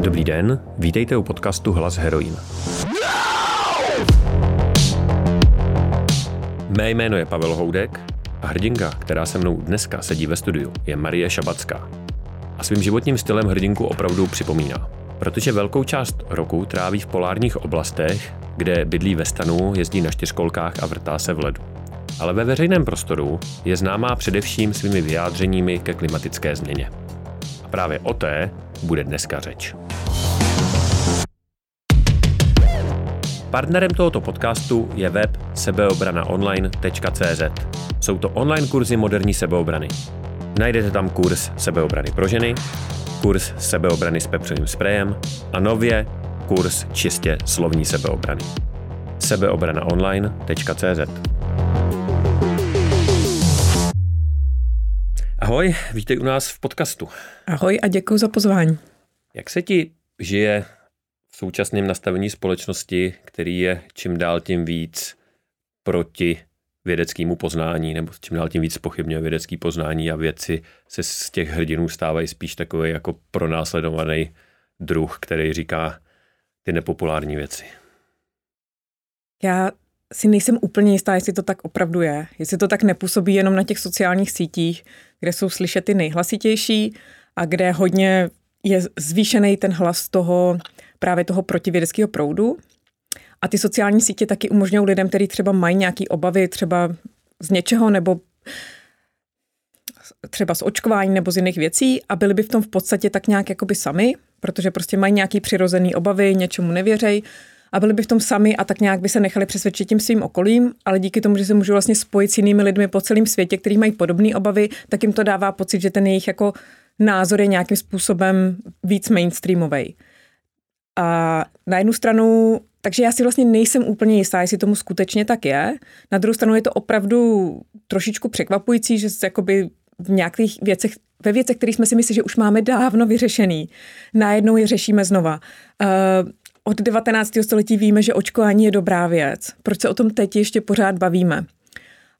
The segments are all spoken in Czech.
Dobrý den, vítejte u podcastu Hlas heroin. Mé jméno je Pavel Houdek a hrdinka, která se mnou dneska sedí ve studiu, je Marie Šabacká. A svým životním stylem hrdinku opravdu připomíná. Protože velkou část roku tráví v polárních oblastech, kde bydlí ve stanu, jezdí na čtyřkolkách a vrtá se v ledu. Ale ve veřejném prostoru je známá především svými vyjádřeními ke klimatické změně. Právě o té bude dneska řeč. Partnerem tohoto podcastu je web sebeobranaonline.cz. Jsou to online kurzy moderní sebeobrany. Najdete tam kurz sebeobrany pro ženy, kurz sebeobrany s pepřovým sprejem a nově kurz čistě slovní sebeobrany. sebeobranaonline.cz Ahoj, vítej u nás v podcastu. Ahoj a děkuji za pozvání. Jak se ti žije v současném nastavení společnosti, který je čím dál tím víc proti vědeckému poznání, nebo čím dál tím víc pochybně vědecký poznání a věci se z těch hrdinů stávají spíš takový jako pronásledovaný druh, který říká ty nepopulární věci. Já si nejsem úplně jistá, jestli to tak opravdu je. Jestli to tak nepůsobí jenom na těch sociálních sítích, kde jsou slyšet ty nejhlasitější a kde hodně je zvýšený ten hlas toho právě toho protivědeckého proudu. A ty sociální sítě taky umožňují lidem, kteří třeba mají nějaké obavy třeba z něčeho nebo třeba z očkování nebo z jiných věcí a byli by v tom v podstatě tak nějak jakoby sami, protože prostě mají nějaký přirozený obavy, něčemu nevěřej a byli by v tom sami a tak nějak by se nechali přesvědčit tím svým okolím, ale díky tomu, že se můžou vlastně spojit s jinými lidmi po celém světě, kteří mají podobné obavy, tak jim to dává pocit, že ten jejich jako názor je nějakým způsobem víc mainstreamový. A na jednu stranu, takže já si vlastně nejsem úplně jistá, jestli tomu skutečně tak je. Na druhou stranu je to opravdu trošičku překvapující, že jakoby v nějakých věcech, ve věcech, které jsme si mysleli, že už máme dávno vyřešený, najednou je řešíme znova. Uh, od 19. století víme, že očkování je dobrá věc. Proč se o tom teď ještě pořád bavíme?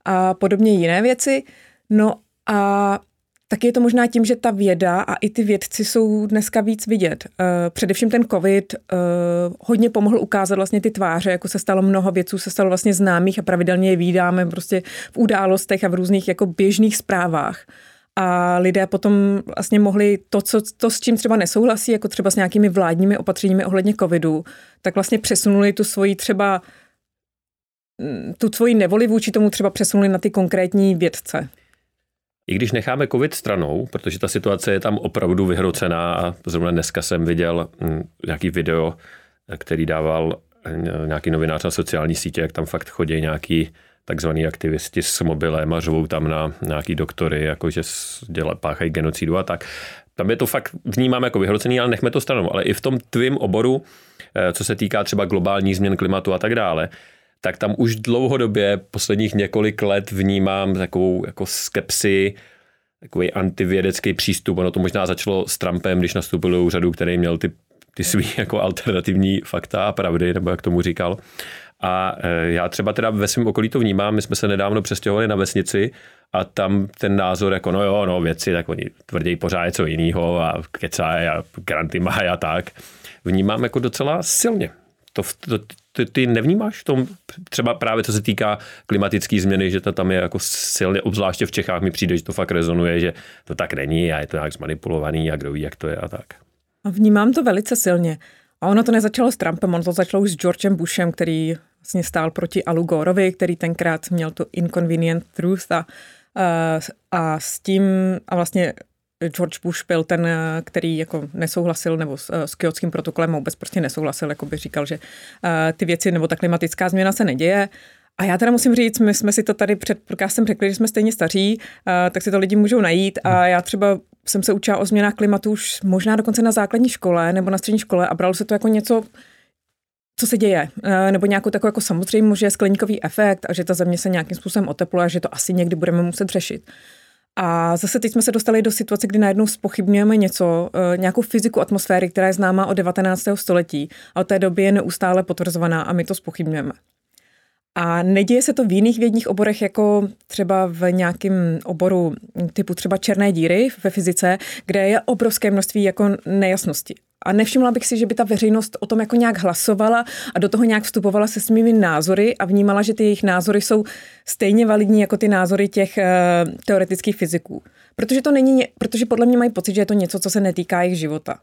A podobně jiné věci. No a tak je to možná tím, že ta věda a i ty vědci jsou dneska víc vidět. Eh, především ten covid eh, hodně pomohl ukázat vlastně ty tváře, jako se stalo mnoho věců, se stalo vlastně známých a pravidelně je vídáme prostě v událostech a v různých jako běžných zprávách a lidé potom vlastně mohli to, co, to, s čím třeba nesouhlasí, jako třeba s nějakými vládními opatřeními ohledně covidu, tak vlastně přesunuli tu svoji třeba mm, tu svoji nevoli vůči tomu třeba přesunuli na ty konkrétní vědce. I když necháme covid stranou, protože ta situace je tam opravdu vyhrocená a zrovna dneska jsem viděl mm, nějaký video, který dával eh, nějaký novinář na sociální sítě, jak tam fakt chodí nějaký takzvaný aktivisti s mobilem a řvou tam na nějaký doktory, jakože děla, páchají genocidu a tak. Tam je to fakt vnímám jako vyhrocený, ale nechme to stranou. Ale i v tom tvým oboru, eh, co se týká třeba globální změn klimatu a tak dále, tak tam už dlouhodobě, posledních několik let vnímám takovou jako skepsi, takový antivědecký přístup. Ono to možná začalo s Trumpem, když nastoupil do úřadu, který měl ty, ty svý jako alternativní fakta a pravdy, nebo jak tomu říkal. A e, já třeba teda ve svém okolí to vnímám, my jsme se nedávno přestěhovali na vesnici a tam ten názor jako no jo, no věci, tak oni tvrdí pořád něco jiného a kecají a granty mají a tak. Vnímám jako docela silně. To, to, ty, ty nevnímáš v tom, třeba právě co se týká klimatické změny, že to tam je jako silně, obzvláště v Čechách mi přijde, že to fakt rezonuje, že to tak není a je to nějak zmanipulovaný a kdo ví, jak to je a tak. Vnímám to velice silně. A ono to nezačalo s Trumpem, ono to začalo už s Georgem Bushem, který vlastně stál proti Alu Gorovi, který tenkrát měl tu inconvenient truth a, a s tím a vlastně George Bush byl ten, který jako nesouhlasil nebo s, s kyotským protokolem vůbec prostě nesouhlasil, jako by říkal, že ty věci nebo ta klimatická změna se neděje. A já teda musím říct, my jsme si to tady před podcastem řekli, že jsme stejně staří, tak si to lidi můžou najít a já třeba jsem se učila o změnách klimatu už možná dokonce na základní škole nebo na střední škole a bralo se to jako něco co se děje, eh, nebo nějakou takovou jako samozřejmě, že je skleníkový efekt a že ta země se nějakým způsobem otepluje a že to asi někdy budeme muset řešit. A zase teď jsme se dostali do situace, kdy najednou spochybňujeme něco, eh, nějakou fyziku atmosféry, která je známá od 19. století a od té doby je neustále potvrzovaná a my to spochybňujeme. A neděje se to v jiných vědních oborech, jako třeba v nějakém oboru typu třeba černé díry ve fyzice, kde je obrovské množství jako nejasnosti. A nevšimla bych si, že by ta veřejnost o tom jako nějak hlasovala a do toho nějak vstupovala se svými názory a vnímala, že ty jejich názory jsou stejně validní jako ty názory těch uh, teoretických fyziků. Protože to není, protože podle mě mají pocit, že je to něco, co se netýká jejich života.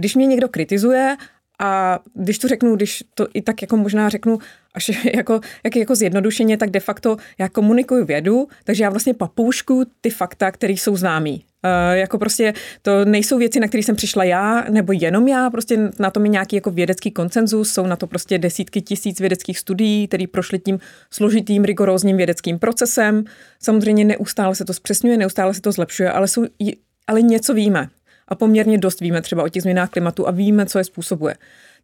Když mě někdo kritizuje a když to řeknu, když to i tak jako možná řeknu až jako, jak jako zjednodušeně, tak de facto já komunikuju vědu, takže já vlastně papoušku ty fakta, které jsou známý. Uh, jako prostě to nejsou věci, na které jsem přišla já, nebo jenom já, prostě na tom je nějaký jako vědecký koncenzus, jsou na to prostě desítky tisíc vědeckých studií, které prošly tím složitým, rigorózním vědeckým procesem. Samozřejmě neustále se to zpřesňuje, neustále se to zlepšuje, ale, jsou, ale něco víme. A poměrně dost víme třeba o těch změnách klimatu a víme, co je způsobuje.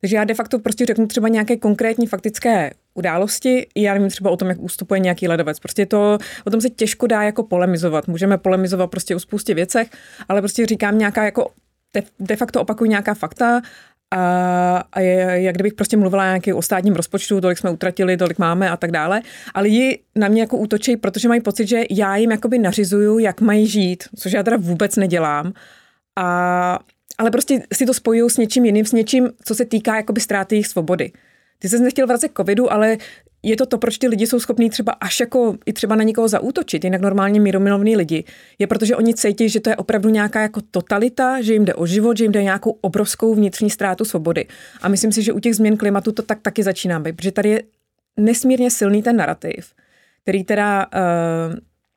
Takže já de facto prostě řeknu třeba nějaké konkrétní faktické události, já nevím třeba o tom, jak ústupuje nějaký ledovec. Prostě to, o tom se těžko dá jako polemizovat. Můžeme polemizovat prostě o spoustě věcech, ale prostě říkám nějaká jako de, facto opakuju nějaká fakta a, a je, jak kdybych prostě mluvila nějaký o státním rozpočtu, tolik jsme utratili, tolik máme a tak dále, ale ji na mě jako útočí, protože mají pocit, že já jim jakoby nařizuju, jak mají žít, což já teda vůbec nedělám. A ale prostě si to spojují s něčím jiným, s něčím, co se týká jakoby ztráty jejich svobody. Ty jsi nechtěl vracet covidu, ale je to to, proč ty lidi jsou schopní třeba až jako i třeba na někoho zaútočit, jinak normálně míromilovní lidi. Je protože oni cítí, že to je opravdu nějaká jako totalita, že jim jde o život, že jim jde nějakou obrovskou vnitřní ztrátu svobody. A myslím si, že u těch změn klimatu to tak taky začíná být, protože tady je nesmírně silný ten narrativ, který teda uh,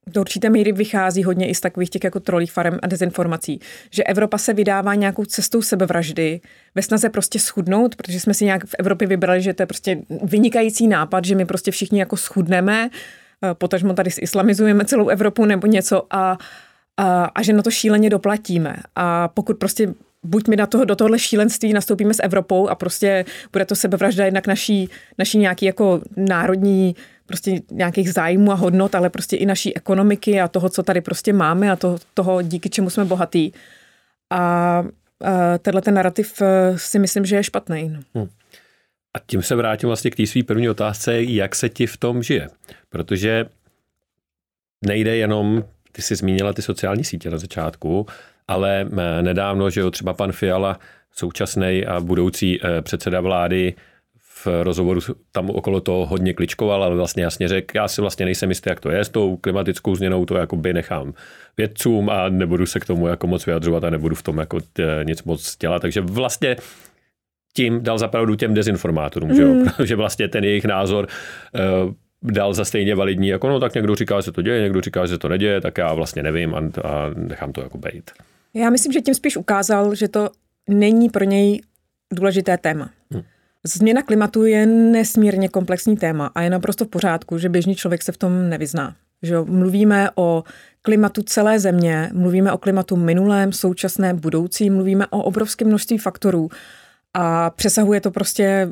do určité míry vychází hodně i z takových těch jako trolích farem a dezinformací, že Evropa se vydává nějakou cestou sebevraždy ve snaze prostě schudnout, protože jsme si nějak v Evropě vybrali, že to je prostě vynikající nápad, že my prostě všichni jako schudneme, eh, potažmo tady islamizujeme celou Evropu nebo něco a, a, a že na to šíleně doplatíme. A pokud prostě buď my na toho, do tohohle šílenství nastoupíme s Evropou a prostě bude to sebevražda jednak naší, naší nějaký jako národní prostě nějakých zájmů a hodnot, ale prostě i naší ekonomiky a toho, co tady prostě máme a to, toho, díky čemu jsme bohatí. A tenhle ten narrativ e, si myslím, že je špatný. Hmm. A tím se vrátím vlastně k té své první otázce, jak se ti v tom žije. Protože nejde jenom, ty jsi zmínila ty sociální sítě na začátku, ale e, nedávno, že jo, třeba pan Fiala, současný a budoucí e, předseda vlády, v rozhovoru tam okolo toho hodně kličkoval, ale vlastně jasně řekl, já si vlastně nejsem jistý, jak to je s tou klimatickou změnou, to jakoby nechám vědcům a nebudu se k tomu jako moc vyjadřovat a nebudu v tom jako t, nic moc dělat. Takže vlastně tím dal zapravdu těm dezinformátorům, mm. že jo? protože vlastně ten jejich názor uh, dal za stejně validní, jako no tak někdo říká, že se to děje, někdo říká, že se to neděje, tak já vlastně nevím a, a nechám to jako bejt. Já myslím, že tím spíš ukázal, že to není pro něj důležité téma. Hmm. Změna klimatu je nesmírně komplexní téma a je naprosto v pořádku, že běžný člověk se v tom nevyzná. Že mluvíme o klimatu celé země, mluvíme o klimatu minulém, současném, budoucím, mluvíme o obrovském množství faktorů a přesahuje to prostě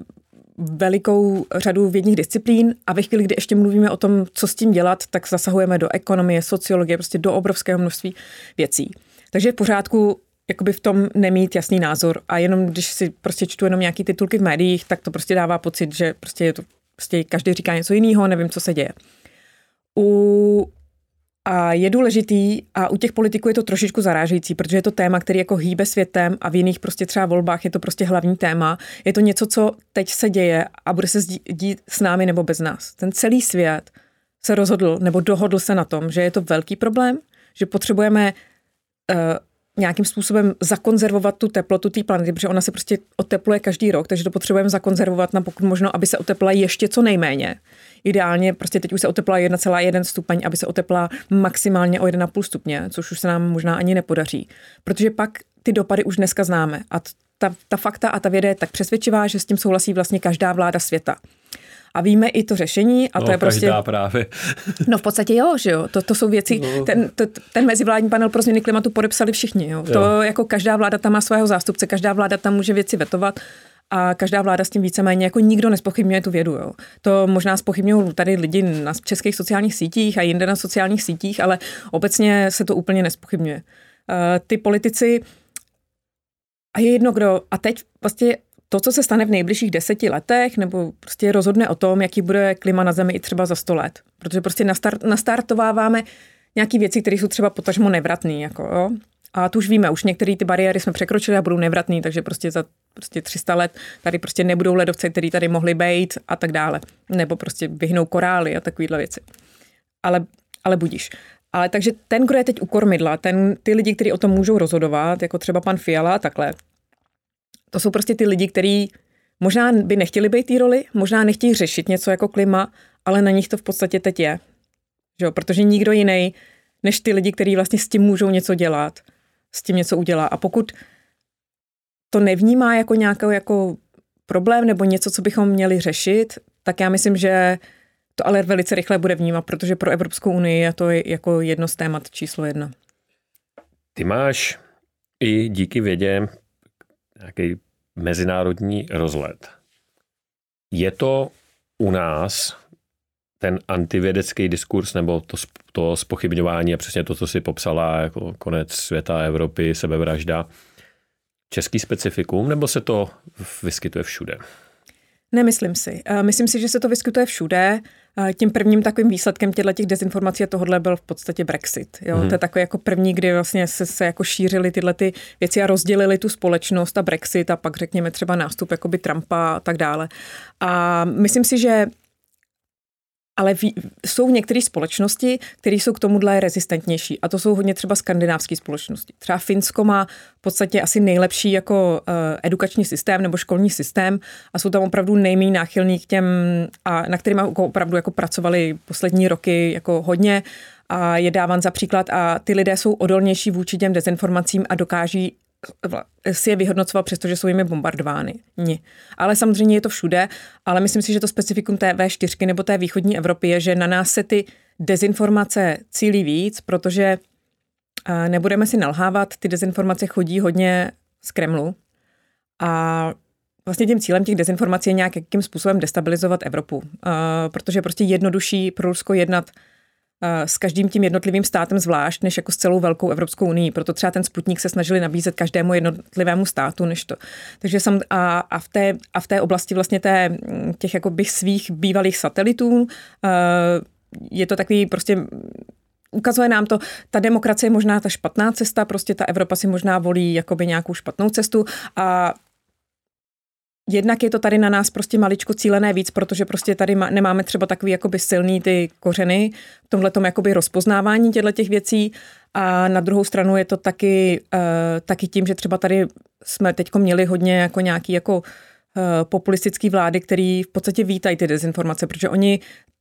velikou řadu vědních disciplín a ve chvíli, kdy ještě mluvíme o tom, co s tím dělat, tak zasahujeme do ekonomie, sociologie, prostě do obrovského množství věcí. Takže je v pořádku jakoby v tom nemít jasný názor a jenom když si prostě čtu jenom nějaký titulky v médiích, tak to prostě dává pocit, že prostě je to, prostě každý říká něco jiného, nevím, co se děje. U a je důležitý, a u těch politiků je to trošičku zarážející, protože je to téma, který jako hýbe světem a v jiných prostě třeba volbách je to prostě hlavní téma. Je to něco, co teď se děje a bude se dít s námi nebo bez nás. Ten celý svět se rozhodl nebo dohodl se na tom, že je to velký problém, že potřebujeme uh, nějakým způsobem zakonzervovat tu teplotu té planety, protože ona se prostě otepluje každý rok, takže to potřebujeme zakonzervovat na pokud možno, aby se oteplila ještě co nejméně. Ideálně prostě teď už se oteplá 1,1 stupeň, aby se oteplá maximálně o 1,5 stupně, což už se nám možná ani nepodaří. Protože pak ty dopady už dneska známe a ta, ta fakta a ta věda je tak přesvědčivá, že s tím souhlasí vlastně každá vláda světa. A víme i to řešení a no, to je prostě... právě. no v podstatě jo, že jo. To, to jsou věci, no. ten, to, ten mezivládní panel pro změny klimatu podepsali všichni. Jo. To jo. jako každá vláda tam má svého zástupce, každá vláda tam může věci vetovat a každá vláda s tím víceméně jako nikdo nespochybňuje tu vědu. Jo. To možná spochybňují tady lidi na českých sociálních sítích a jinde na sociálních sítích, ale obecně se to úplně nespochybňuje. Uh, ty politici a je jedno kdo, a teď vlastně to, co se stane v nejbližších deseti letech, nebo prostě rozhodne o tom, jaký bude klima na Zemi i třeba za sto let. Protože prostě nastart, nastartováváme nějaké věci, které jsou třeba potažmo nevratné. Jako, jo? A tu už víme, už některé ty bariéry jsme překročili a budou nevratný, takže prostě za prostě 300 let tady prostě nebudou ledovce, které tady mohly být a tak dále. Nebo prostě vyhnou korály a takovéhle věci. Ale, ale budíš. Ale takže ten, kdo je teď u kormidla, ten, ty lidi, kteří o tom můžou rozhodovat, jako třeba pan Fiala a takhle, to jsou prostě ty lidi, kteří možná by nechtěli být té roli, možná nechtějí řešit něco jako klima, ale na nich to v podstatě teď je. Že jo? Protože nikdo jiný než ty lidi, kteří vlastně s tím můžou něco dělat, s tím něco udělá. A pokud to nevnímá jako nějaký jako problém nebo něco, co bychom měli řešit, tak já myslím, že to ale velice rychle bude vnímat, protože pro Evropskou unii je to jako jedno z témat číslo jedna. Ty máš i díky vědě nějaký mezinárodní rozlet. Je to u nás ten antivědecký diskurs nebo to, to spochybňování a přesně to, co si popsala jako konec světa, Evropy, sebevražda, český specifikum, nebo se to vyskytuje všude? Nemyslím si. Eh, myslím si, že se to vyskytuje všude. Eh, tím prvním takovým výsledkem těchto těch dezinformací a tohohle byl v podstatě Brexit. Jo? Hmm. To je takový jako první, kdy vlastně se, se jako šířily tyhle ty věci a rozdělili tu společnost a Brexit a pak řekněme třeba nástup jakoby Trumpa a tak dále. A myslím si, že ale v, jsou některé společnosti, které jsou k tomuhle rezistentnější. A to jsou hodně třeba skandinávské společnosti. Třeba Finsko má v podstatě asi nejlepší jako uh, edukační systém nebo školní systém a jsou tam opravdu nejméně náchylní k těm, a na kterým opravdu jako pracovali poslední roky jako hodně a je dáván za příklad a ty lidé jsou odolnější vůči těm dezinformacím a dokáží si je vyhodnocoval, přestože jsou jimi bombardovány. Ni. Ale samozřejmě je to všude, ale myslím si, že to specifikum té V4 nebo té východní Evropy je, že na nás se ty dezinformace cílí víc, protože nebudeme si nalhávat, ty dezinformace chodí hodně z Kremlu a vlastně tím cílem těch dezinformací je nějakým způsobem destabilizovat Evropu, protože je prostě jednodušší pro Rusko jednat s každým tím jednotlivým státem zvlášť, než jako s celou velkou Evropskou unii. Proto třeba ten Sputnik se snažili nabízet každému jednotlivému státu, než to. Takže sam, a, a, v té, a v té oblasti vlastně té, těch jako bych svých bývalých satelitů eh, je to takový prostě ukazuje nám to, ta demokracie je možná ta špatná cesta, prostě ta Evropa si možná volí jakoby nějakou špatnou cestu a Jednak je to tady na nás prostě maličko cílené víc, protože prostě tady nemáme třeba takový jakoby silný ty kořeny v tomhle jakoby rozpoznávání těchto těch věcí. A na druhou stranu je to taky, uh, taky tím, že třeba tady jsme teď měli hodně jako nějaký jako uh, populistický vlády, který v podstatě vítají ty dezinformace, protože oni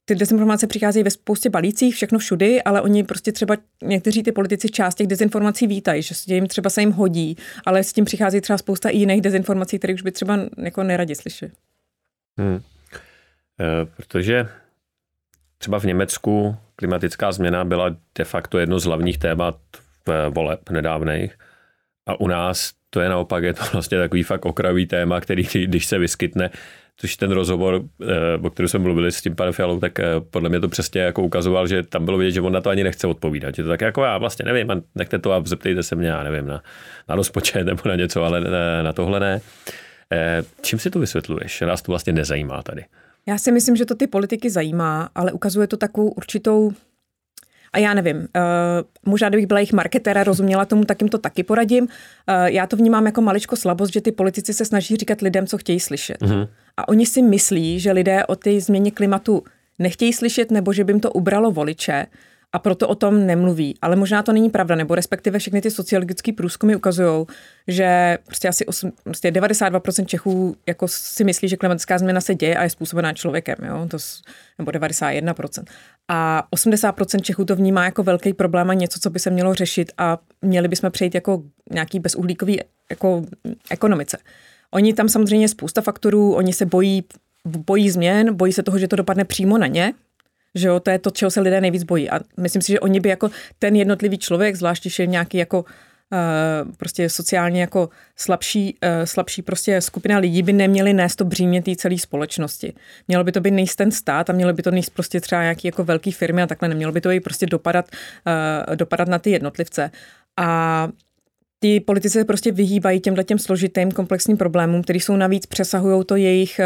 ty dezinformace přicházejí ve spoustě balících, všechno všudy, ale oni prostě třeba někteří ty politici část těch dezinformací vítají, že jim třeba se jim hodí, ale s tím přichází třeba spousta i jiných dezinformací, které už by třeba jako neradi slyšeli. Hmm. E, protože třeba v Německu klimatická změna byla de facto jedno z hlavních témat v voleb nedávných a u nás to je naopak, je to vlastně takový fakt okrajový téma, který když se vyskytne, což ten rozhovor, eh, o kterém jsme mluvili s tím panem Fialou, tak eh, podle mě to přesně jako ukazoval, že tam bylo vidět, že on na to ani nechce odpovídat. Je to tak jako já vlastně nevím, nechte to a zeptejte se mě, já nevím, na, na rozpočet nebo na něco, ale ne, na tohle ne. Eh, čím si to vysvětluješ? Nás to vlastně nezajímá tady. Já si myslím, že to ty politiky zajímá, ale ukazuje to takovou určitou a já nevím, uh, možná kdybych byla jejich marketéra, rozuměla tomu, tak jim to taky poradím. Uh, já to vnímám jako maličko slabost, že ty politici se snaží říkat lidem, co chtějí slyšet. Mm-hmm. A oni si myslí, že lidé o té změně klimatu nechtějí slyšet, nebo že by jim to ubralo voliče a proto o tom nemluví. Ale možná to není pravda, nebo respektive všechny ty sociologické průzkumy ukazují, že prostě asi 8, prostě 92% Čechů jako si myslí, že klimatická změna se děje a je způsobená člověkem, jo? To, nebo 91%. A 80% Čechů to vnímá jako velký problém a něco, co by se mělo řešit a měli bychom přejít jako nějaký bezuhlíkový jako ekonomice. Oni tam samozřejmě spousta faktorů, oni se bojí, bojí změn, bojí se toho, že to dopadne přímo na ně, že jo, to je to, čeho se lidé nejvíc bojí. A myslím si, že oni by jako ten jednotlivý člověk, zvlášť když je nějaký jako prostě sociálně jako slabší, uh, slabší prostě skupina lidí by neměli nést to břímě té celé společnosti. Mělo by to být nejst ten stát a mělo by to nejst prostě třeba nějaký jako velký firmy a takhle nemělo by to i prostě dopadat, uh, dopadat na ty jednotlivce. A ty politici se prostě vyhýbají těmhle těm složitým komplexním problémům, který jsou navíc přesahují to jejich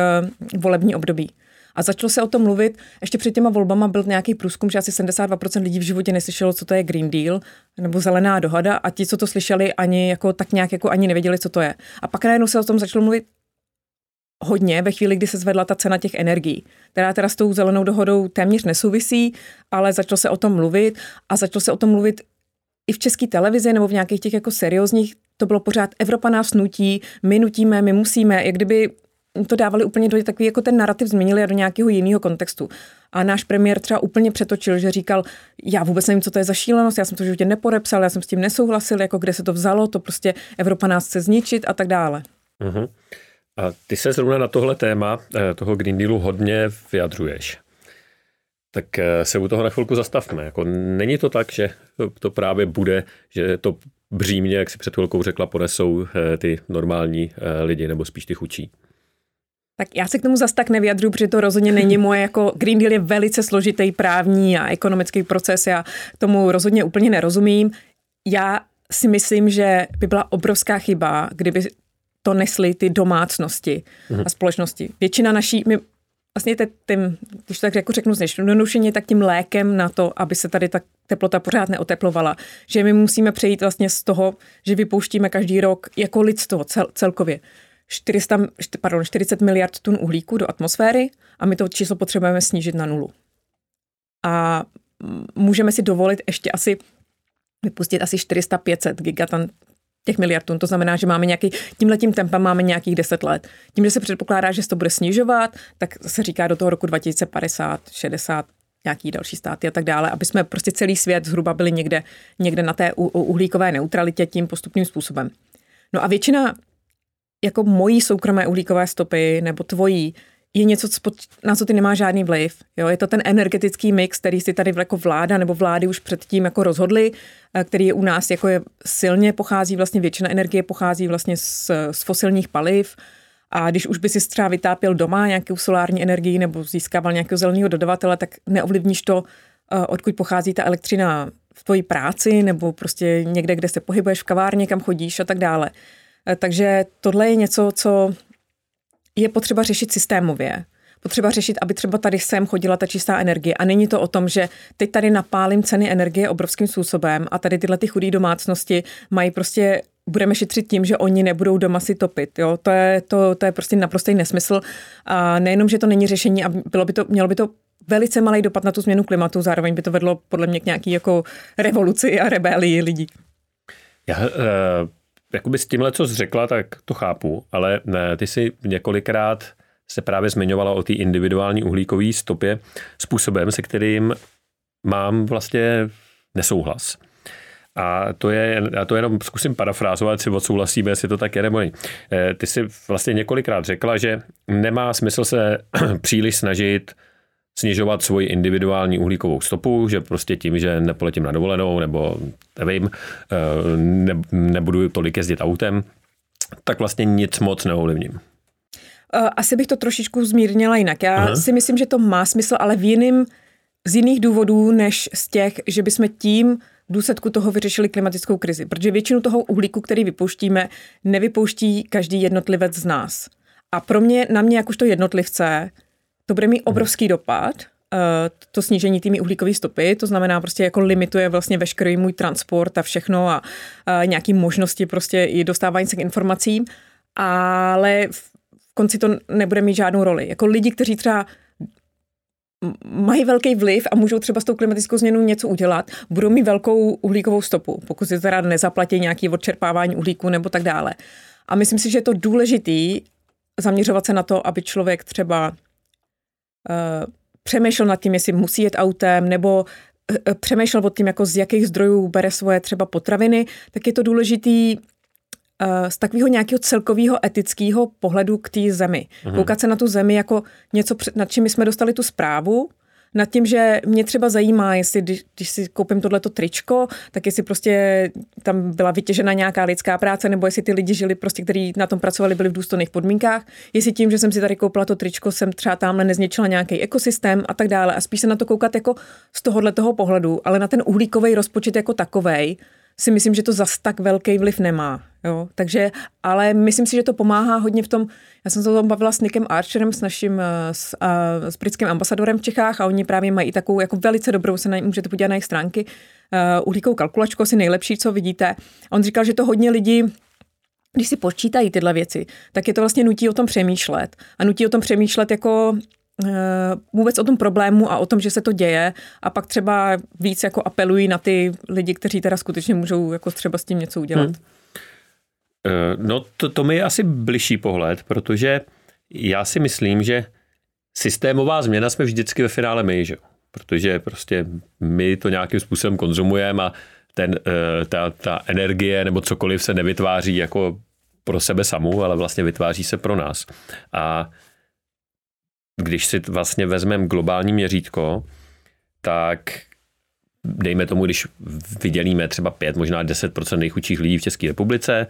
volební období. A začalo se o tom mluvit, ještě před těma volbama byl nějaký průzkum, že asi 72% lidí v životě neslyšelo, co to je Green Deal nebo zelená dohada a ti, co to slyšeli, ani jako tak nějak jako ani nevěděli, co to je. A pak najednou se o tom začalo mluvit hodně ve chvíli, kdy se zvedla ta cena těch energií, která teda s tou zelenou dohodou téměř nesouvisí, ale začalo se o tom mluvit a začalo se o tom mluvit i v české televizi nebo v nějakých těch jako seriózních, to bylo pořád Evropa nás nutí, my nutíme, my musíme, jak kdyby to dávali úplně do takový, jako ten narrativ změnili a do nějakého jiného kontextu. A náš premiér třeba úplně přetočil, že říkal, já vůbec nevím, co to je za šílenost, já jsem to životě nepodepsal, já jsem s tím nesouhlasil, jako kde se to vzalo, to prostě Evropa nás chce zničit a tak dále. Uh-huh. A ty se zrovna na tohle téma eh, toho Green Dealu hodně vyjadřuješ. Tak eh, se u toho na chvilku zastavme. Jako není to tak, že to právě bude, že to břímě, jak si před chvilkou řekla, ponesou eh, ty normální lidi, nebo spíš ty chučí. Tak já se k tomu zas tak nevyjadřu, protože to rozhodně není moje, jako Green Deal je velice složitý právní a ekonomický proces, já tomu rozhodně úplně nerozumím. Já si myslím, že by byla obrovská chyba, kdyby to nesly ty domácnosti mm-hmm. a společnosti. Většina naší, my vlastně te, tím, když to tak jako řeknu zjednodušeně, tak tím lékem na to, aby se tady ta teplota pořád neoteplovala, že my musíme přejít vlastně z toho, že vypouštíme každý rok jako lidstvo cel, celkově 400, pardon, 40 miliard tun uhlíku do atmosféry a my to číslo potřebujeme snížit na nulu. A můžeme si dovolit ještě asi vypustit asi 400-500 gigaton těch miliard tun. To znamená, že máme nějaký, tímhletím tempem máme nějakých 10 let. Tím, že se předpokládá, že se to bude snižovat, tak se říká do toho roku 2050, 60, nějaký další státy a tak dále, aby jsme prostě celý svět zhruba byli někde, někde na té uhlíkové neutralitě tím postupným způsobem. No a většina jako mojí soukromé uhlíkové stopy nebo tvojí je něco, na co ty nemá žádný vliv. Jo? Je to ten energetický mix, který si tady jako vláda nebo vlády už předtím jako rozhodli, eh, který je u nás jako je silně pochází, vlastně většina energie pochází vlastně z, z fosilních paliv. A když už by si třeba vytápěl doma nějakou solární energii nebo získával nějakého zeleného dodavatele, tak neovlivníš to, eh, odkud pochází ta elektřina v tvojí práci nebo prostě někde, kde se pohybuješ v kavárně, kam chodíš a tak dále. Eh, takže tohle je něco, co je potřeba řešit systémově. Potřeba řešit, aby třeba tady sem chodila ta čistá energie. A není to o tom, že teď tady napálím ceny energie obrovským způsobem a tady tyhle ty chudé domácnosti mají prostě budeme šetřit tím, že oni nebudou doma si topit. Jo? To, je, to, to je prostě naprostý nesmysl. A nejenom, že to není řešení a bylo by to, mělo by to velice malý dopad na tu změnu klimatu, zároveň by to vedlo podle mě k nějaký jako revoluci a rebelii lidí. Já, uh jakoby s tímhle, co jsi řekla, tak to chápu, ale ne, ty si několikrát se právě zmiňovala o té individuální uhlíkové stopě způsobem, se kterým mám vlastně nesouhlas. A to je, já to jenom zkusím parafrázovat, si odsouhlasíme, jestli to tak je nebo není. Eh, ty jsi vlastně několikrát řekla, že nemá smysl se příliš snažit snižovat svoji individuální uhlíkovou stopu, že prostě tím, že nepoletím na dovolenou nebo nevím, eh, ne, nebudu tolik jezdit autem, tak vlastně nic moc neovlivním. Eh, asi bych to trošičku zmírnila jinak. Já Aha. si myslím, že to má smysl, ale v jiným, z jiných důvodů, než z těch, že bychom tím v důsledku toho vyřešili klimatickou krizi. Protože většinu toho uhlíku, který vypouštíme, nevypouští každý jednotlivec z nás. A pro mě, na mě jakožto jednotlivce, to bude mít mhm. obrovský dopad, eh, to snížení tými uhlíkové stopy, to znamená prostě jako limituje vlastně veškerý můj transport a všechno a, a nějaký možnosti prostě i dostávání se k informacím, ale v konci to nebude mít žádnou roli. Jako lidi, kteří třeba mají velký vliv a můžou třeba s tou klimatickou změnou něco udělat, budou mít velkou uhlíkovou stopu, pokud si teda nezaplatí nějaký odčerpávání uhlíku nebo tak dále. A myslím si, že je to důležitý zaměřovat se na to, aby člověk třeba Eh, přemýšlel nad tím, jestli musí jet autem, nebo eh, eh, přemýšlel o tím, jako z jakých zdrojů bere svoje třeba potraviny, tak je to důležitý z takového nějakého celkového etického pohledu k té zemi. Mhm. Koukat se na tu zemi jako něco, nad čím jsme dostali tu zprávu nad tím, že mě třeba zajímá, jestli když, když si koupím tohleto tričko, tak jestli prostě tam byla vytěžena nějaká lidská práce, nebo jestli ty lidi žili prostě, kteří na tom pracovali, byli v důstojných podmínkách, jestli tím, že jsem si tady koupila to tričko, jsem třeba tamhle nezničila nějaký ekosystém a tak dále. A spíš se na to koukat jako z tohohle toho pohledu, ale na ten uhlíkový rozpočet jako takovej, si myslím, že to zas tak velký vliv nemá. Jo? Takže, ale myslím si, že to pomáhá hodně v tom, já jsem se o tom bavila s Nickem Archerem, s naším eh, s, a, s britským ambasadorem v Čechách a oni právě mají takovou jako velice dobrou, se na, můžete podívat na jejich stránky, uh, uhlíkovou kalkulačku, asi nejlepší, co vidíte. A on říkal, že to hodně lidí když si počítají tyhle věci, tak je to vlastně nutí o tom přemýšlet. A nutí o tom přemýšlet jako vůbec o tom problému a o tom, že se to děje a pak třeba víc jako apelují na ty lidi, kteří teda skutečně můžou jako třeba s tím něco udělat. Hmm. No to, to mi je asi bližší pohled, protože já si myslím, že systémová změna jsme vždycky ve finále my, že? protože prostě my to nějakým způsobem konzumujeme a ten, eh, ta, ta energie nebo cokoliv se nevytváří jako pro sebe samou, ale vlastně vytváří se pro nás. A když si vlastně vezmeme globální měřítko, tak dejme tomu, když vydělíme třeba 5, možná 10% nejchudších lidí v České republice,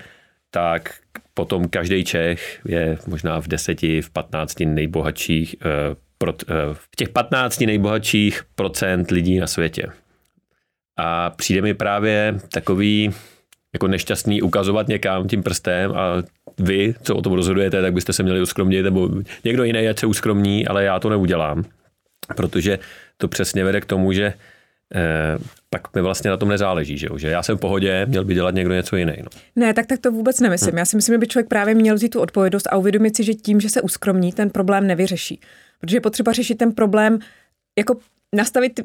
tak potom každý Čech je možná v 10, v 15 nejbohatších, eh, eh, v těch 15 nejbohatších procent lidí na světě. A přijde mi právě takový jako nešťastný ukazovat někam tím prstem a vy, co o tom rozhodujete, tak byste se měli uskromnit, nebo někdo jiný ať se uskromní, ale já to neudělám. Protože to přesně vede k tomu, že eh, pak mi vlastně na tom nezáleží, že, jo? že já jsem v pohodě, měl by dělat někdo něco jiný. No. Ne, tak, tak to vůbec nemyslím. Hmm. Já si myslím, že by člověk právě měl vzít tu odpovědnost a uvědomit si, že tím, že se uskromní, ten problém nevyřeší. Protože je potřeba řešit ten problém, jako nastavit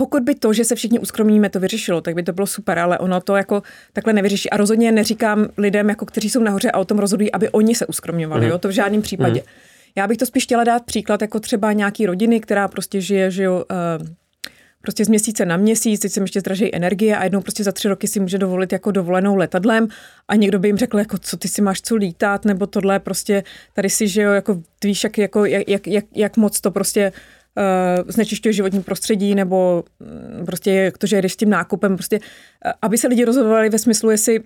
pokud by to, že se všichni uskromníme, to vyřešilo, tak by to bylo super, ale ono to jako takhle nevyřeší. A rozhodně neříkám lidem, jako kteří jsou nahoře a o tom rozhodují, aby oni se uskromňovali, mm. jo, to v žádném případě. Mm. Já bych to spíš chtěla dát příklad jako třeba nějaký rodiny, která prostě žije, že jo, uh, prostě z měsíce na měsíc, teď se ještě zdraží energie a jednou prostě za tři roky si může dovolit jako dovolenou letadlem a někdo by jim řekl, jako co ty si máš co lítat, nebo tohle prostě tady si, že jo, jako víš, jak, jako, jak, jak, jak moc to prostě uh, znečišťuje životní prostředí, nebo um, prostě to, že jdeš s tím nákupem, prostě, uh, aby se lidi rozhodovali ve smyslu, jestli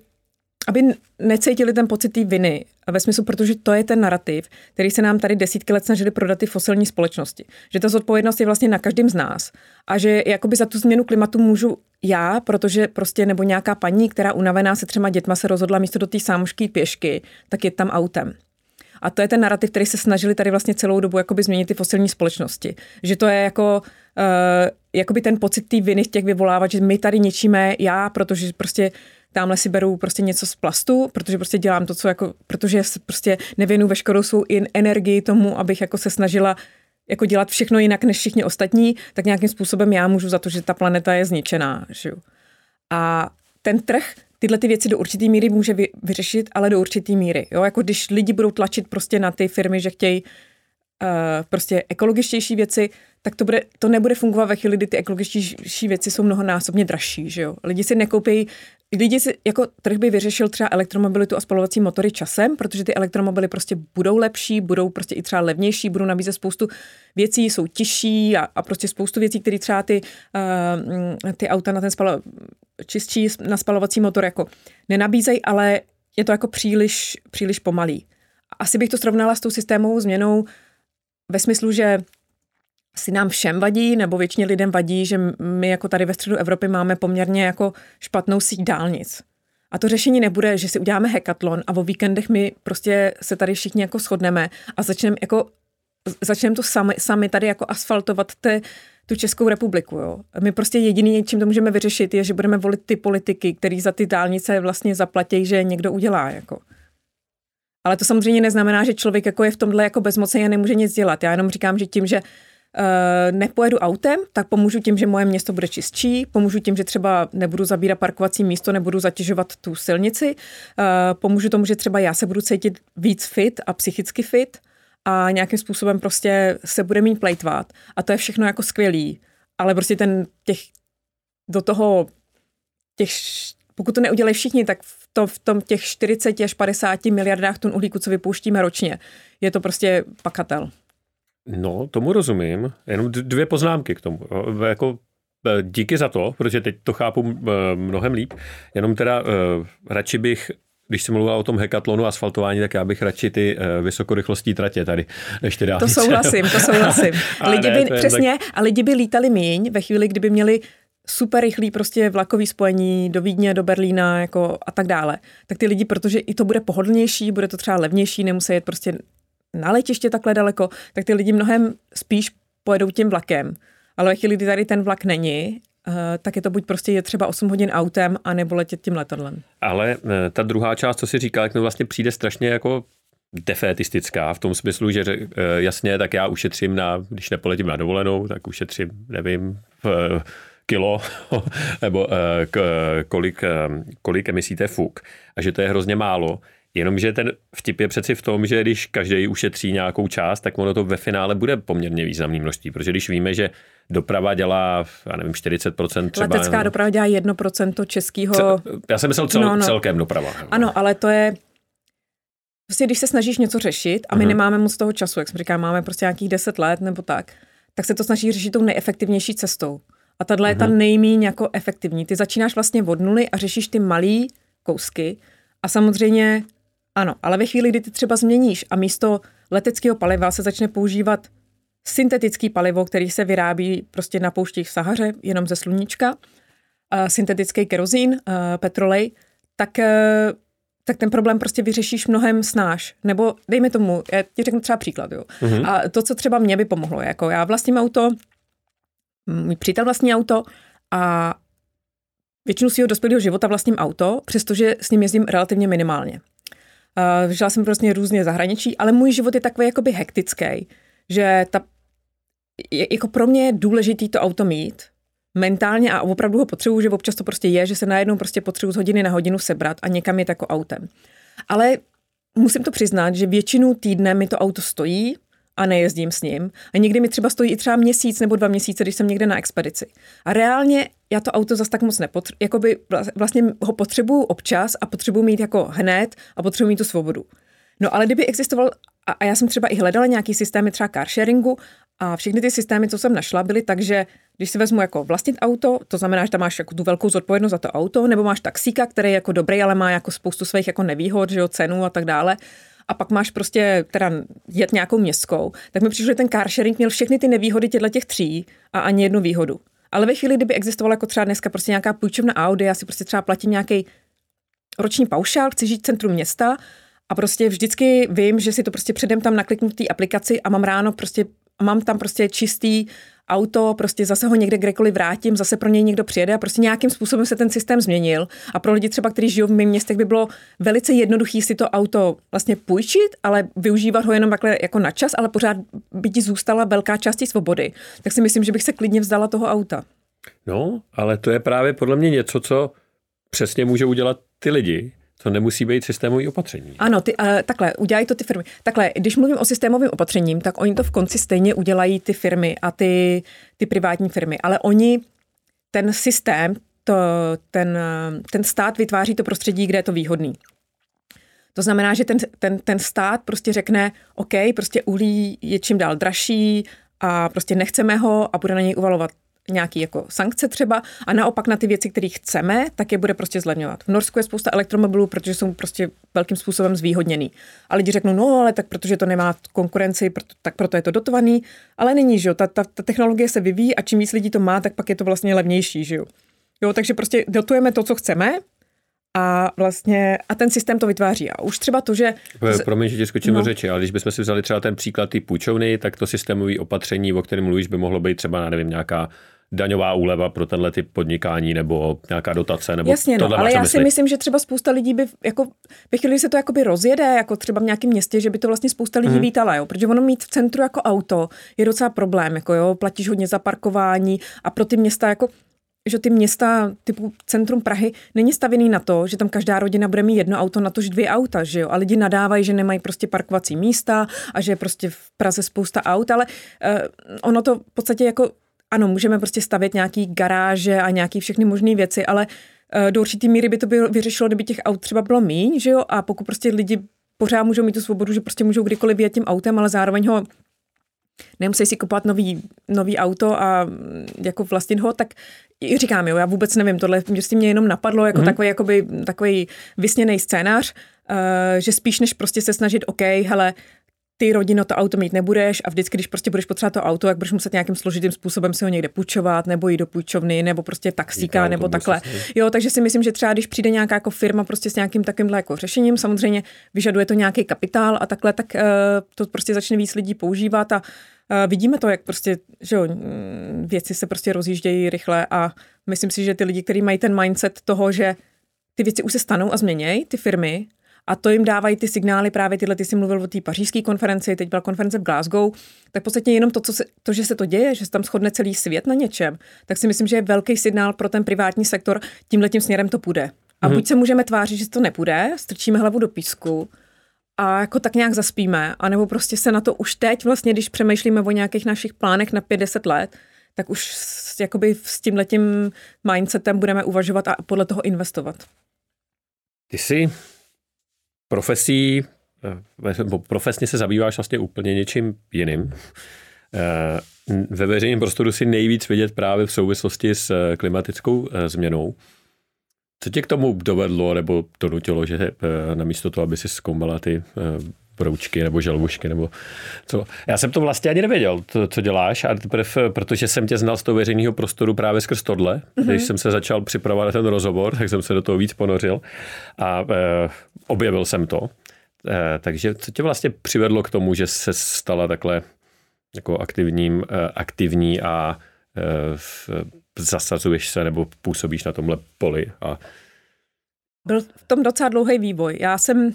aby necítili ten pocit té viny, ve smyslu, protože to je ten narrativ, který se nám tady desítky let snažili prodat ty fosilní společnosti. Že ta zodpovědnost je vlastně na každém z nás. A že jakoby za tu změnu klimatu můžu já, protože prostě nebo nějaká paní, která unavená se třema dětma se rozhodla místo do té sámošky pěšky, tak je tam autem. A to je ten narrativ, který se snažili tady vlastně celou dobu jakoby změnit ty fosilní společnosti. Že to je jako uh, jakoby ten pocit té viny těch vyvolávat, že my tady ničíme já, protože prostě tamhle si beru prostě něco z plastu, protože prostě dělám to, co jako, protože prostě nevěnu veškerou svou energii tomu, abych jako se snažila jako dělat všechno jinak než všichni ostatní, tak nějakým způsobem já můžu za to, že ta planeta je zničená. Že? A ten trh tyhle ty věci do určitý míry může vy, vyřešit, ale do určitý míry. Jo? Jako když lidi budou tlačit prostě na ty firmy, že chtějí uh, prostě ekologičtější věci, tak to, bude, to nebude fungovat ve chvíli, kdy ty ekologičtější věci jsou mnohonásobně dražší. Že jo? Lidi si nekoupí Lidi si, jako trh by vyřešil třeba elektromobilitu a spalovací motory časem, protože ty elektromobily prostě budou lepší, budou prostě i třeba levnější, budou nabízet spoustu věcí, jsou těžší a, a prostě spoustu věcí, které třeba ty, uh, ty auta na ten spalo, čistší na spalovací motor jako nenabízejí, ale je to jako příliš, příliš pomalý. Asi bych to srovnala s tou systémovou změnou ve smyslu, že si nám všem vadí, nebo většině lidem vadí, že my jako tady ve středu Evropy máme poměrně jako špatnou síť dálnic. A to řešení nebude, že si uděláme hekatlon a o víkendech my prostě se tady všichni jako shodneme a začneme jako začneme to sami, sami tady jako asfaltovat te, tu Českou republiku. Jo. My prostě jediný, čím to můžeme vyřešit, je, že budeme volit ty politiky, který za ty dálnice vlastně zaplatí, že někdo udělá. Jako. Ale to samozřejmě neznamená, že člověk jako je v tomhle jako bezmocný a nemůže nic dělat. Já jenom říkám, že tím, že Uh, nepojedu autem, tak pomůžu tím, že moje město bude čistší, pomůžu tím, že třeba nebudu zabírat parkovací místo, nebudu zatěžovat tu silnici, uh, pomůžu tomu, že třeba já se budu cítit víc fit a psychicky fit a nějakým způsobem prostě se bude mít plejtvat a to je všechno jako skvělý, ale prostě ten těch do toho těch, pokud to neudělají všichni, tak v, to, v tom těch 40 až 50 miliardách tun uhlíku, co vypouštíme ročně, je to prostě pakatel. No, tomu rozumím. Jenom dvě poznámky k tomu. Jako e, díky za to, protože teď to chápu e, mnohem líp. Jenom teda e, radši bych když jsem mluvil o tom hekatlonu asfaltování, tak já bych radši ty vysokorychlostní tratě tady, než ty dálnice. To souhlasím, to souhlasím. lidi ne, by, přesně, tak... a lidi by lítali míň ve chvíli, kdyby měli super rychlý prostě vlakový spojení do Vídně, do Berlína jako a tak dále, tak ty lidi, protože i to bude pohodlnější, bude to třeba levnější, nemusí jet prostě na letiště takhle daleko, tak ty lidi mnohem spíš pojedou tím vlakem. Ale ve chvíli, kdy tady ten vlak není, uh, tak je to buď prostě je třeba 8 hodin autem, anebo letět tím letadlem. Ale uh, ta druhá část, co si říkal, jak mi vlastně přijde strašně jako defetistická v tom smyslu, že uh, jasně, tak já ušetřím na, když nepoletím na dovolenou, tak ušetřím, nevím, kilo nebo kolik, kolik emisí té fuk a že to je hrozně málo. Jenomže ten vtip je přeci v tom, že když každý ušetří nějakou část, tak ono to ve finále bude poměrně významný množství, protože když víme, že doprava dělá, já nevím, 40% třeba. Letecká no, doprava dělá 1% českého... Cel, já jsem myslel cel, no, no. celkem doprava. Ano, ale to je... Prostě když se snažíš něco řešit a my uh-huh. nemáme moc toho času, jak jsem říkal, máme prostě nějakých 10 let nebo tak, tak se to snaží řešit tou nejefektivnější cestou. A tahle je ta mhm. nejméně jako efektivní. Ty začínáš vlastně od nuly a řešíš ty malý kousky a samozřejmě ano, ale ve chvíli, kdy ty třeba změníš a místo leteckého paliva se začne používat syntetický palivo, který se vyrábí prostě na pouštích v Sahaře, jenom ze sluníčka, uh, syntetický kerozín, uh, petrolej, tak, uh, tak ten problém prostě vyřešíš mnohem snáš. Nebo dejme tomu, já ti řeknu třeba příklad, jo. Mm-hmm. A to, co třeba mě by pomohlo, jako já vlastním auto, můj přítel vlastní auto a většinu svého dospělého života vlastním auto, přestože s ním jezdím relativně minimálně. Uh, žila jsem prostě různě zahraničí, ale můj život je takový jakoby hektický, že ta, je, jako pro mě je důležitý to auto mít, mentálně a opravdu ho potřebuju, že občas to prostě je, že se najednou prostě potřebuji z hodiny na hodinu sebrat a někam je jako autem. Ale musím to přiznat, že většinu týdne mi to auto stojí, a nejezdím s ním. A někdy mi třeba stojí i třeba měsíc nebo dva měsíce, když jsem někde na expedici. A reálně já to auto zase tak moc nepotřebuji, jakoby vlastně ho potřebuju občas a potřebuji mít jako hned a potřebuji mít tu svobodu. No ale kdyby existoval, a, a já jsem třeba i hledala nějaký systémy třeba car sharingu a všechny ty systémy, co jsem našla, byly tak, že když si vezmu jako vlastnit auto, to znamená, že tam máš jako tu velkou zodpovědnost za to auto, nebo máš taxíka, který je jako dobrý, ale má jako spoustu svých jako nevýhod, že jo, cenu a tak dále a pak máš prostě teda jet nějakou městskou, tak mi přišlo, že ten car sharing měl všechny ty nevýhody těchto těch tří a ani jednu výhodu. Ale ve chvíli, kdyby existovala jako třeba dneska prostě nějaká půjčovna Audi, já si prostě třeba platím nějaký roční paušál, chci žít v centru města a prostě vždycky vím, že si to prostě předem tam nakliknu v té aplikaci a mám ráno prostě, mám tam prostě čistý auto, prostě zase ho někde kdekoliv vrátím, zase pro něj někdo přijede a prostě nějakým způsobem se ten systém změnil. A pro lidi třeba, kteří žijou v mém městě, by bylo velice jednoduchý si to auto vlastně půjčit, ale využívat ho jenom takhle jako na čas, ale pořád by ti zůstala velká část svobody. Tak si myslím, že bych se klidně vzdala toho auta. No, ale to je právě podle mě něco, co přesně může udělat ty lidi, to nemusí být systémový opatření. Ano, ty, uh, takhle, udělají to ty firmy. Takhle, když mluvím o systémovém opatřením, tak oni to v konci stejně udělají ty firmy a ty, ty privátní firmy. Ale oni ten systém, to, ten, ten stát vytváří to prostředí, kde je to výhodný. To znamená, že ten, ten, ten stát prostě řekne, OK, prostě uhlí je čím dál dražší a prostě nechceme ho a bude na něj uvalovat nějaký jako sankce třeba a naopak na ty věci, které chceme, tak je bude prostě zlevňovat. V Norsku je spousta elektromobilů, protože jsou prostě velkým způsobem zvýhodněný. A lidi řeknou, no ale tak protože to nemá konkurenci, proto, tak proto je to dotovaný, ale není, že jo, ta, ta, ta technologie se vyvíjí a čím víc lidí to má, tak pak je to vlastně levnější, že jo. Jo, takže prostě dotujeme to, co chceme, a vlastně a ten systém to vytváří. A už třeba to, že... Promiň, že ti skočím no. do řeči, ale když bychom si vzali třeba ten příklad ty půjčovny, tak to systémové opatření, o kterém mluvíš, by mohlo být třeba, nevím, nějaká daňová úleva pro tenhle typ podnikání nebo nějaká dotace nebo Jasně, no, ale já si myslím, že třeba spousta lidí by, jako, ve chvíli, se to jakoby rozjede, jako třeba v nějakém městě, že by to vlastně spousta lidí hmm. vítala, jo, protože ono mít v centru jako auto je docela problém, jako jo, platíš hodně za parkování a pro ty města jako že ty města typu centrum Prahy není stavěný na to, že tam každá rodina bude mít jedno auto, na tož dvě auta, že jo? A lidi nadávají, že nemají prostě parkovací místa a že je prostě v Praze spousta aut, ale uh, ono to v podstatě jako ano, můžeme prostě stavět nějaký garáže a nějaký všechny možné věci, ale eh, do určitý míry by to bylo, vyřešilo, kdyby těch aut třeba bylo míň, že jo, a pokud prostě lidi pořád můžou mít tu svobodu, že prostě můžou kdykoliv jet tím autem, ale zároveň ho nemusí si kupovat nový, nový auto a mm, jako vlastnit ho, tak říkám, jo, já vůbec nevím, tohle prostě mě jenom napadlo jako mm. takový, jakoby, takový vysněný scénář, uh, že spíš než prostě se snažit, OK, hele, ty rodino to auto mít nebudeš a vždycky, když prostě budeš potřebovat to auto, jak budeš muset nějakým složitým způsobem si ho někde půjčovat, nebo jít do půjčovny, nebo prostě taxíka, nebo takhle. Jo, takže si myslím, že třeba když přijde nějaká jako firma prostě s nějakým takovýmhle jako řešením, samozřejmě vyžaduje to nějaký kapitál a takhle, tak uh, to prostě začne víc lidí používat a uh, vidíme to, jak prostě, že jo, mm, věci se prostě rozjíždějí rychle a myslím si, že ty lidi, kteří mají ten mindset toho, že ty věci už se stanou a změnějí, ty firmy, a to jim dávají ty signály, právě tyhle, ty jsi mluvil o té pařížské konferenci, teď byla konference v Glasgow, tak v podstatě jenom to, co se, to, že se to děje, že se tam shodne celý svět na něčem, tak si myslím, že je velký signál pro ten privátní sektor, tímhle tím směrem to půjde. A hmm. buď se můžeme tvářit, že to nepůjde, strčíme hlavu do písku, a jako tak nějak zaspíme, anebo prostě se na to už teď vlastně, když přemýšlíme o nějakých našich plánech na 50 let, tak už s, jakoby s tímhletím mindsetem budeme uvažovat a podle toho investovat. Ty jsi profesí, eh, profesně se zabýváš vlastně úplně něčím jiným. Eh, ve veřejném prostoru si nejvíc vidět právě v souvislosti s eh, klimatickou změnou. Co tě k tomu dovedlo nebo donutilo, že namísto toho, aby si zkoumala ty broučky nebo želvušky nebo co. Já jsem to vlastně ani nevěděl, to, co děláš, a teprve, protože jsem tě znal z toho veřejného prostoru právě skrz tohle. Mm-hmm. Když jsem se začal připravovat na ten rozhovor, tak jsem se do toho víc ponořil a e, objevil jsem to. E, takže co tě vlastně přivedlo k tomu, že se stala takhle jako aktivním, e, aktivní a e, v, zasazuješ se nebo působíš na tomhle poli a byl v tom docela dlouhý vývoj. Já jsem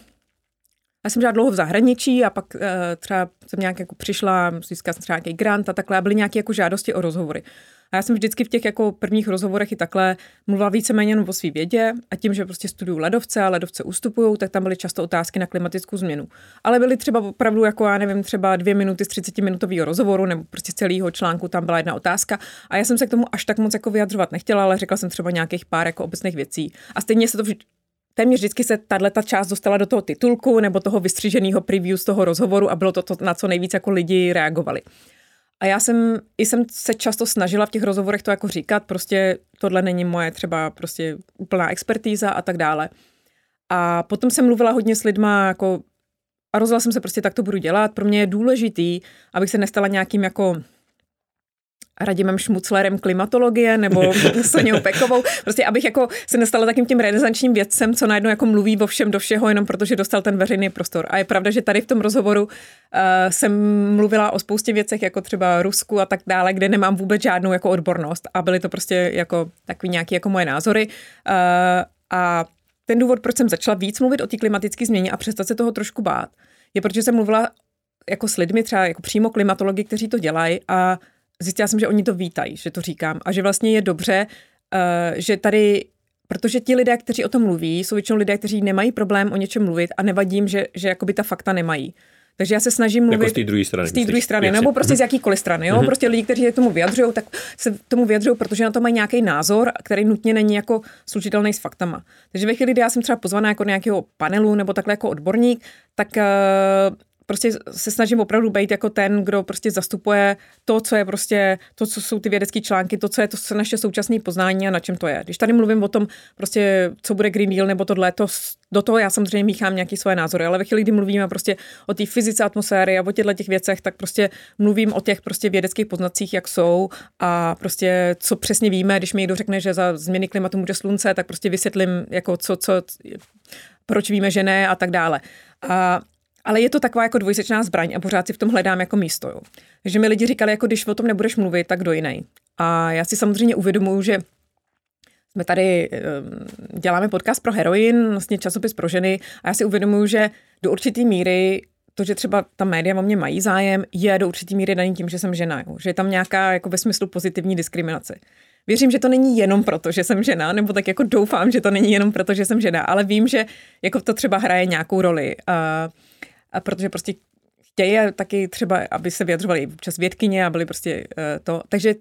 já jsem žila dlouho v zahraničí a pak uh, třeba jsem nějak jako přišla, získala jsem třeba nějaký grant a takhle a byly nějaké jako žádosti o rozhovory. A já jsem vždycky v těch jako prvních rozhovorech i takhle mluvila víceméně jenom o svý vědě a tím, že prostě studuju ledovce a ledovce ustupují, tak tam byly často otázky na klimatickou změnu. Ale byly třeba opravdu jako, já nevím, třeba dvě minuty z 30 minutového rozhovoru nebo prostě celého článku tam byla jedna otázka. A já jsem se k tomu až tak moc jako vyjadřovat nechtěla, ale řekla jsem třeba nějakých pár jako obecných věcí. A stejně se to téměř vždycky se tahle část dostala do toho titulku nebo toho vystříženého preview z toho rozhovoru a bylo to, to na co nejvíc jako lidi reagovali. A já jsem, i jsem se často snažila v těch rozhovorech to jako říkat, prostě tohle není moje třeba prostě úplná expertíza a tak dále. A potom jsem mluvila hodně s lidma jako a rozhodla jsem se prostě, tak to budu dělat. Pro mě je důležitý, abych se nestala nějakým jako Radimem Šmuclerem klimatologie nebo Soněou Pekovou. Prostě abych jako se nestala takým tím renesančním vědcem, co najednou jako mluví o všem do všeho, jenom protože dostal ten veřejný prostor. A je pravda, že tady v tom rozhovoru uh, jsem mluvila o spoustě věcech, jako třeba Rusku a tak dále, kde nemám vůbec žádnou jako odbornost a byly to prostě jako takový nějaký jako moje názory. Uh, a ten důvod, proč jsem začala víc mluvit o té klimatické změně a přestat se toho trošku bát, je protože jsem mluvila jako s lidmi, třeba jako přímo klimatologi, kteří to dělají a zjistila jsem, že oni to vítají, že to říkám a že vlastně je dobře, uh, že tady Protože ti lidé, kteří o tom mluví, jsou většinou lidé, kteří nemají problém o něčem mluvit a nevadí jim, že, že jakoby ta fakta nemají. Takže já se snažím jako mluvit jako z té druhé strany. Z té druhé strany, nebo prostě z jakýkoliv strany. Jo? Mm-hmm. Prostě lidi, kteří se tomu vyjadřují, tak se tomu vyjadřují, protože na to mají nějaký názor, který nutně není jako slučitelný s faktama. Takže ve chvíli, kdy já jsem třeba pozvaná jako nějakého panelu nebo takhle jako odborník, tak uh, prostě se snažím opravdu být jako ten, kdo prostě zastupuje to, co je prostě, to, co jsou ty vědecké články, to, co je to co naše současné poznání a na čem to je. Když tady mluvím o tom, prostě, co bude Green Deal nebo tohle, to, do toho já samozřejmě míchám nějaké svoje názory, ale ve chvíli, kdy mluvíme prostě o té fyzice atmosféry a o těchto těch věcech, tak prostě mluvím o těch prostě vědeckých poznacích, jak jsou a prostě co přesně víme, když mi někdo řekne, že za změny klimatu může slunce, tak prostě vysvětlím, jako co, co, proč víme, že ne a tak dále. A ale je to taková jako dvojsečná zbraň a pořád si v tom hledám jako místo. Jo. Takže mi lidi říkali, jako když o tom nebudeš mluvit, tak do jiný. A já si samozřejmě uvědomuji, že jsme tady, děláme podcast pro heroin, vlastně časopis pro ženy a já si uvědomuji, že do určité míry to, že třeba ta média o mě mají zájem, je do určité míry daný tím, že jsem žena, jo. že je tam nějaká jako ve smyslu pozitivní diskriminace. Věřím, že to není jenom proto, že jsem žena, nebo tak jako doufám, že to není jenom proto, že jsem žena, ale vím, že jako to třeba hraje nějakou roli. A protože prostě chtějí taky třeba, aby se vyjadřovali občas vědkyně a byly prostě uh, to. Takže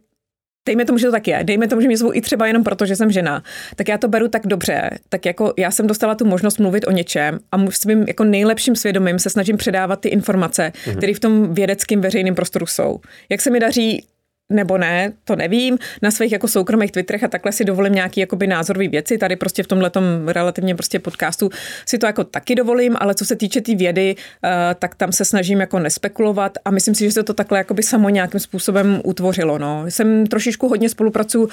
dejme tomu, že to tak je, dejme tomu, že mě zvou i třeba jenom proto, že jsem žena, tak já to beru tak dobře, tak jako já jsem dostala tu možnost mluvit o něčem a svým jako nejlepším svědomím se snažím předávat ty informace, mm-hmm. které v tom vědeckém veřejném prostoru jsou. Jak se mi daří nebo ne, to nevím. Na svých jako soukromých Twitterech a takhle si dovolím nějaký jakoby názorové věci. Tady prostě v tomhle relativně prostě podcastu si to jako taky dovolím, ale co se týče té tý vědy, uh, tak tam se snažím jako nespekulovat a myslím si, že se to takhle jakoby samo nějakým způsobem utvořilo. No. Jsem trošičku hodně spolupracuji uh,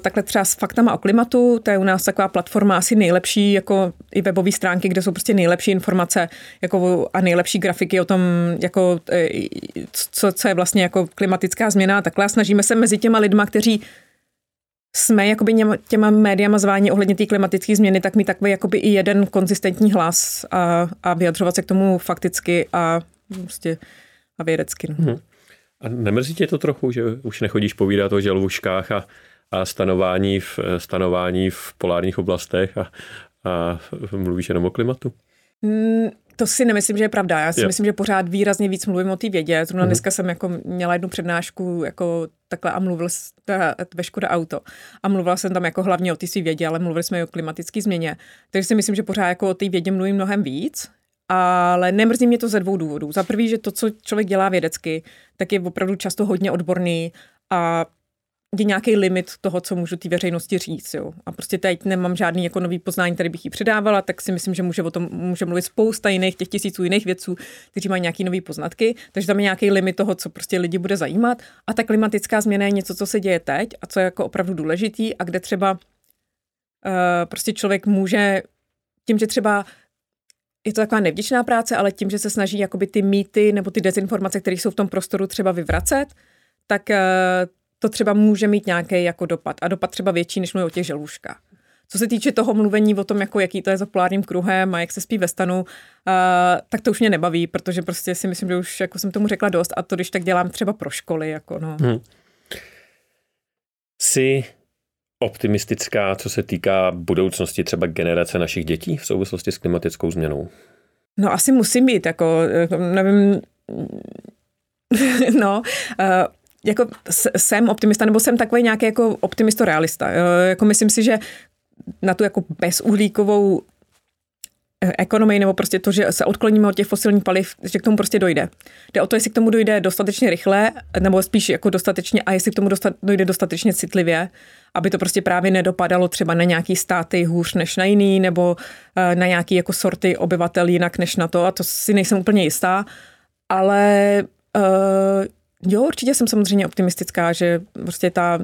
takhle třeba s faktama o klimatu, to je u nás taková platforma asi nejlepší, jako i webové stránky, kde jsou prostě nejlepší informace jako a nejlepší grafiky o tom, jako, eh, co, co je vlastně jako klimatická změna takhle snažíme se mezi těma lidma, kteří jsme jakoby těma médiama zváni ohledně té klimatické změny, tak mi takový jakoby i jeden konzistentní hlas a, a vyjadřovat se k tomu fakticky a prostě a vědecky. No. Hmm. A nemrzí tě to trochu, že už nechodíš povídat o želvuškách a, a stanování, v, stanování v polárních oblastech a, a mluvíš jenom o klimatu? Hmm, to si nemyslím, že je pravda. Já si yeah. myslím, že pořád výrazně víc mluvím o té vědě. Zrovna mm-hmm. dneska jsem jako měla jednu přednášku jako takhle a mluvil ve Škoda Auto. A mluvila jsem tam jako hlavně o té své vědě, ale mluvili jsme i o klimatické změně. Takže si myslím, že pořád jako o té vědě mluvím mnohem víc. Ale nemrzí mě to ze dvou důvodů. Za prvý, že to, co člověk dělá vědecky, tak je opravdu často hodně odborný a je nějaký limit toho, co můžu té veřejnosti říct. Jo. A prostě teď nemám žádný jako nový poznání, který bych jí předávala, tak si myslím, že může o tom může mluvit spousta jiných, těch tisíců jiných vědců, kteří mají nějaký nový poznatky, takže tam je nějaký limit toho, co prostě lidi bude zajímat. A ta klimatická změna je něco, co se děje teď a co je jako opravdu důležitý a kde třeba uh, prostě člověk může tím, že třeba je to taková nevděčná práce, ale tím, že se snaží jakoby ty mýty nebo ty dezinformace, které jsou v tom prostoru třeba vyvracet, tak uh, to třeba může mít nějaký jako dopad. A dopad třeba větší, než mluví o těch želvuškách. Co se týče toho mluvení o tom, jako jaký to je za polárním kruhem a jak se spí ve stanu, uh, tak to už mě nebaví, protože prostě si myslím, že už jako jsem tomu řekla dost a to, když tak dělám třeba pro školy. Jako no. Hmm. Jsi optimistická, co se týká budoucnosti třeba generace našich dětí v souvislosti s klimatickou změnou? No asi musím být, jako nevím, no, uh, jako jsem optimista, nebo jsem takový nějaký jako optimisto-realista. Jako myslím si, že na tu jako bezuhlíkovou eh, ekonomii, nebo prostě to, že se odkloníme od těch fosilních paliv, že k tomu prostě dojde. Jde o to, jestli k tomu dojde dostatečně rychle, nebo spíš jako dostatečně, a jestli k tomu dostat, dojde dostatečně citlivě, aby to prostě právě nedopadalo třeba na nějaký státy hůř než na jiný, nebo eh, na nějaký jako sorty obyvatel jinak než na to, a to si nejsem úplně jistá, ale uh, Jo, určitě jsem samozřejmě optimistická, že prostě ta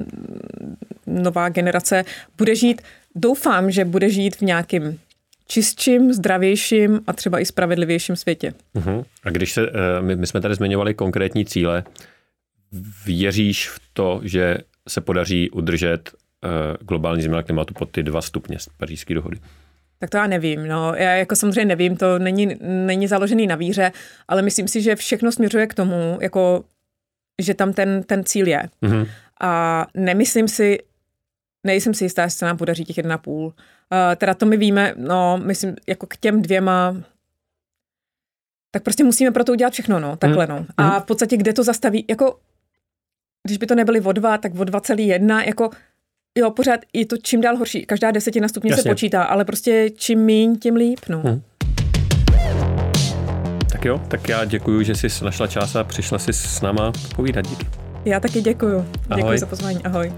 nová generace bude žít, doufám, že bude žít v nějakém čistším, zdravějším a třeba i spravedlivějším světě. Uh-huh. A když se, eh, my, my jsme tady zmiňovali konkrétní cíle, věříš v to, že se podaří udržet uh, globální změna klimatu pod ty dva stupně z pařížské dohody? Tak to já nevím. No. Já jako samozřejmě nevím, to není, není založený na víře, ale myslím si, že všechno směřuje k tomu, jako že tam ten, ten cíl je. Mm-hmm. A nemyslím si, nejsem si jistá, jestli se nám podaří těch jedna půl. Uh, teda to my víme, no, myslím, jako k těm dvěma tak prostě musíme pro to udělat všechno, no, takhle, mm. no. A mhm. v podstatě, kde to zastaví, jako, když by to nebyly o dva, tak o 2,1, jako, jo, pořád je to čím dál horší. Každá desetina stupně Jasně. se počítá, ale prostě čím míň, tím líp, no. Mm. Tak jo, tak já děkuji, že jsi našla čas a přišla si s náma povídat. Díky. Já taky děkuji. Děkuji za pozvání. Ahoj.